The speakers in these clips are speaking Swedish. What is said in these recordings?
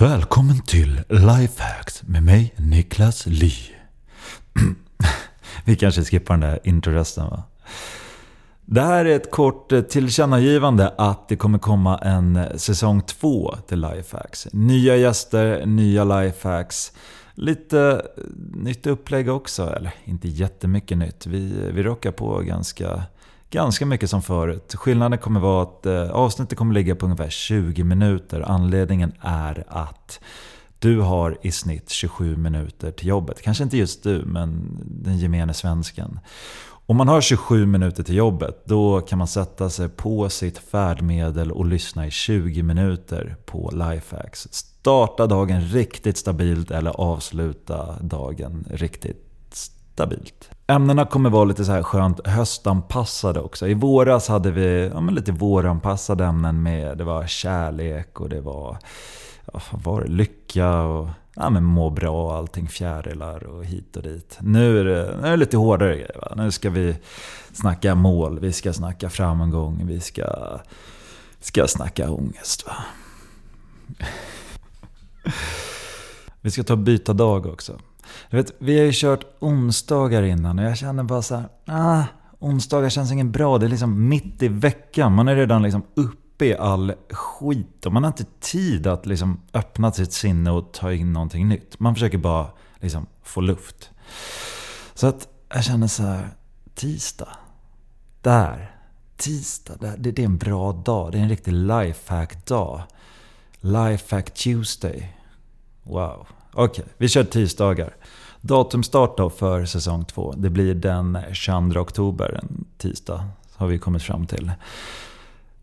Välkommen till Lifehacks med mig Niklas Ly. Vi kanske skippar den där introresten va? Det här är ett kort eh, tillkännagivande att det kommer komma en eh, säsong 2 till Lifehacks. Nya gäster, nya Lifehacks. Lite eh, nytt upplägg också, eller inte jättemycket nytt. Vi, vi rockar på ganska, ganska mycket som förut. Skillnaden kommer vara att eh, avsnittet kommer ligga på ungefär 20 minuter. Anledningen är att du har i snitt 27 minuter till jobbet. Kanske inte just du, men den gemene svensken. Om man har 27 minuter till jobbet, då kan man sätta sig på sitt färdmedel och lyssna i 20 minuter på Lifehacks. Starta dagen riktigt stabilt eller avsluta dagen riktigt stabilt. Ämnena kommer vara lite så här skönt höstanpassade också. I våras hade vi ja, lite våranpassade ämnen med det var kärlek och det var, ja, var det, lycka och ja, men må bra och allting, fjärilar och hit och dit. Nu är det, nu är det lite hårdare grejer. Va? Nu ska vi snacka mål, vi ska snacka framgång, vi ska, ska snacka ångest. Va? Vi ska ta och byta dag också. Jag vet, vi har ju kört onsdagar innan och jag känner bara så här, ah, onsdagar känns inget bra. Det är liksom mitt i veckan. Man är redan liksom uppe i all skit och man har inte tid att liksom öppna sitt sinne och ta in någonting nytt. Man försöker bara liksom få luft. Så att jag känner så här, tisdag. Där. Tisdag, det, det är en bra dag. Det är en riktig lifehack-dag. Lifehack Tuesday. Wow. Okej, okay, vi kör tisdagar. Datumstart då för säsong två. Det blir den 22 oktober, en tisdag, har vi kommit fram till.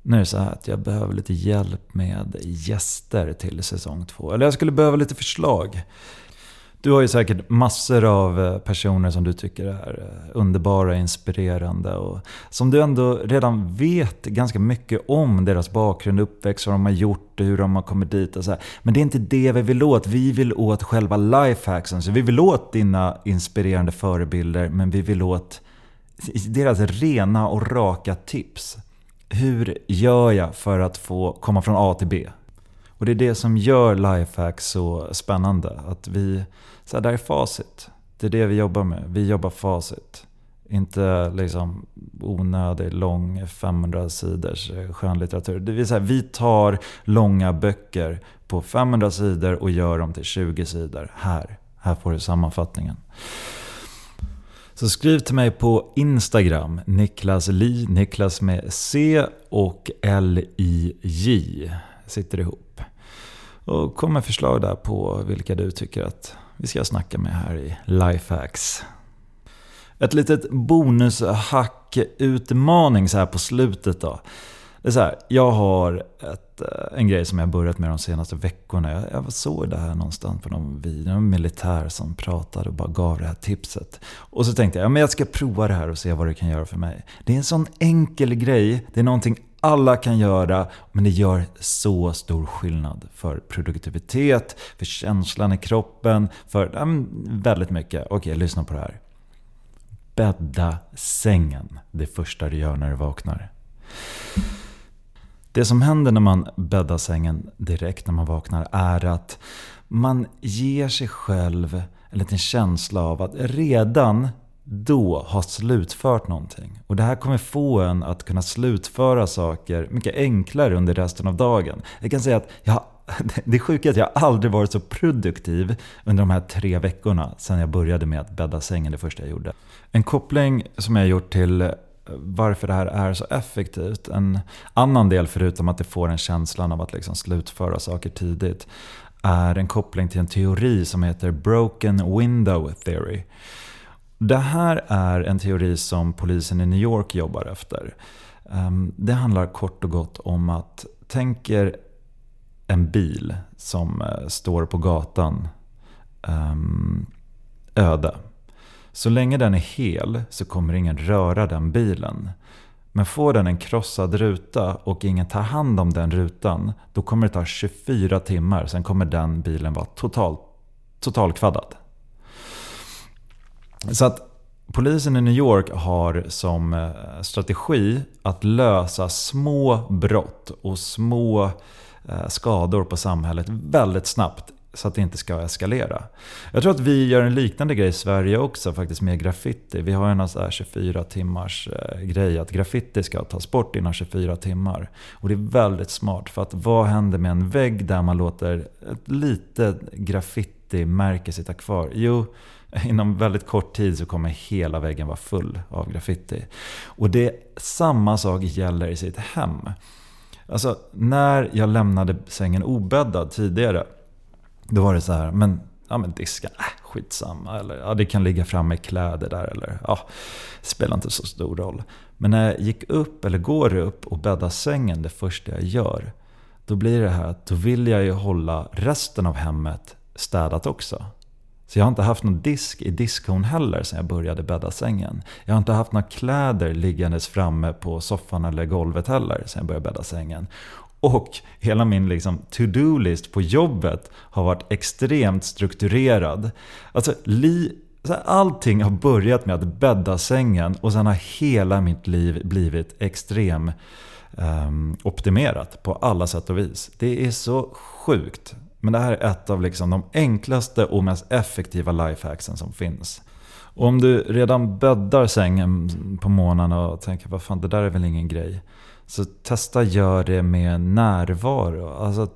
Nu är det så här att jag behöver lite hjälp med gäster till säsong två. Eller jag skulle behöva lite förslag. Du har ju säkert massor av eh, personer som du tycker är eh, underbara, inspirerande och som du ändå redan vet ganska mycket om deras bakgrund, uppväxt, vad de har gjort, hur de har kommit dit och så här. Men det är inte det vi vill åt. Vi vill åt själva lifehacksen. Så vi vill åt dina inspirerande förebilder, men vi vill åt deras rena och raka tips. Hur gör jag för att få komma från A till B? Och det är det som gör lifehacks så spännande. Att vi, så här, där är facit. Det är det vi jobbar med. Vi jobbar facit. Inte liksom onödig, lång 500 sidors skönlitteratur. Det vill säga, vi tar långa böcker på 500 sidor och gör dem till 20 sidor. Här, här får du sammanfattningen. Så skriv till mig på Instagram, Niklas Li, Niklas med C och L-I-J. Sitter ihop. Och kom med förslag där på vilka du tycker att vi ska snacka med här i Lifehacks. Ett litet bonushack-utmaning så här på slutet då. Det är så här, jag har ett, eh, en grej som jag börjat med de senaste veckorna. Jag, jag såg det här någonstans på någon video. En militär som pratade och bara gav det här tipset. Och så tänkte jag, ja, men jag ska prova det här och se vad det kan göra för mig. Det är en sån enkel grej. Det är någonting alla kan göra, men det gör så stor skillnad för produktivitet, för känslan i kroppen, för ja, väldigt mycket. Okej, lyssna på det här. Bädda sängen det första du gör när du vaknar. Det som händer när man bäddar sängen direkt när man vaknar är att man ger sig själv en liten känsla av att redan då ha slutfört någonting. Och det här kommer få en att kunna slutföra saker mycket enklare under resten av dagen. Jag kan säga att jag, det är sjukt att jag aldrig varit så produktiv under de här tre veckorna sedan jag började med att bädda sängen det första jag gjorde. En koppling som jag har gjort till varför det här är så effektivt. En annan del, förutom att det får en känslan av att liksom slutföra saker tidigt, är en koppling till en teori som heter Broken Window Theory. Det här är en teori som polisen i New York jobbar efter. Ehm, det handlar kort och gott om att tänk er en bil som eh, står på gatan ehm, öde. Så länge den är hel så kommer ingen röra den bilen. Men får den en krossad ruta och ingen tar hand om den rutan, då kommer det ta 24 timmar, sen kommer den bilen vara totalt, totalkvaddad. Så att polisen i New York har som eh, strategi att lösa små brott och små eh, skador på samhället väldigt snabbt så att det inte ska eskalera. Jag tror att vi gör en liknande grej i Sverige också faktiskt med graffiti. Vi har en sån 24 timmars eh, grej att graffiti ska tas bort inom 24 timmar. Och det är väldigt smart för att vad händer med en vägg där man låter ett litet graffiti-märke sitta kvar? Jo, inom väldigt kort tid så kommer hela väggen vara full av graffiti. Och det samma sak gäller i sitt hem. Alltså när jag lämnade sängen obäddad tidigare då var det så här, men, ja, men diska, äh, skitsamma. Eller ja, det kan ligga framme kläder där. Eller ja, spelar inte så stor roll. Men när jag gick upp, eller går upp och bäddar sängen det första jag gör. Då blir det här att då vill jag ju hålla resten av hemmet städat också. Så jag har inte haft någon disk i diskon heller sen jag började bädda sängen. Jag har inte haft några kläder liggandes framme på soffan eller golvet heller sen jag började bädda sängen. Och hela min liksom to-do-list på jobbet har varit extremt strukturerad. Alltså, li, allting har börjat med att bädda sängen och sen har hela mitt liv blivit extremt um, ehm, optimerat på alla sätt och vis. Det är så sjukt. Men det här är ett av liksom de enklaste och mest effektiva lifehacksen som finns. Och om du redan bäddar sängen på morgonen och tänker vad fan det där är väl ingen grej. Så testa gör det med närvaro. Alltså,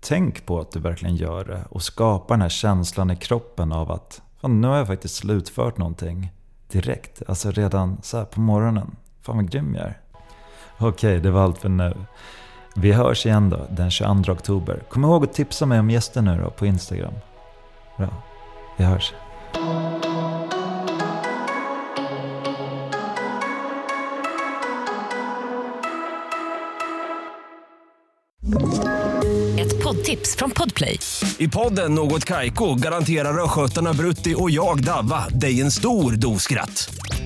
tänk på att du verkligen gör det och skapa den här känslan i kroppen av att fan, nu har jag faktiskt slutfört någonting direkt. Alltså redan så här på morgonen. Fan vad grym jag är. Okej, det var allt för nu. Vi hörs igen då den 22 oktober. Kom ihåg att tipsa mig om gäster nu då på Instagram. Bra, vi hörs. Ett poddtips från Podplay. I podden Något Kaiko garanterar östgötarna Brutti och jag, Davva, dig en stor dos skratt.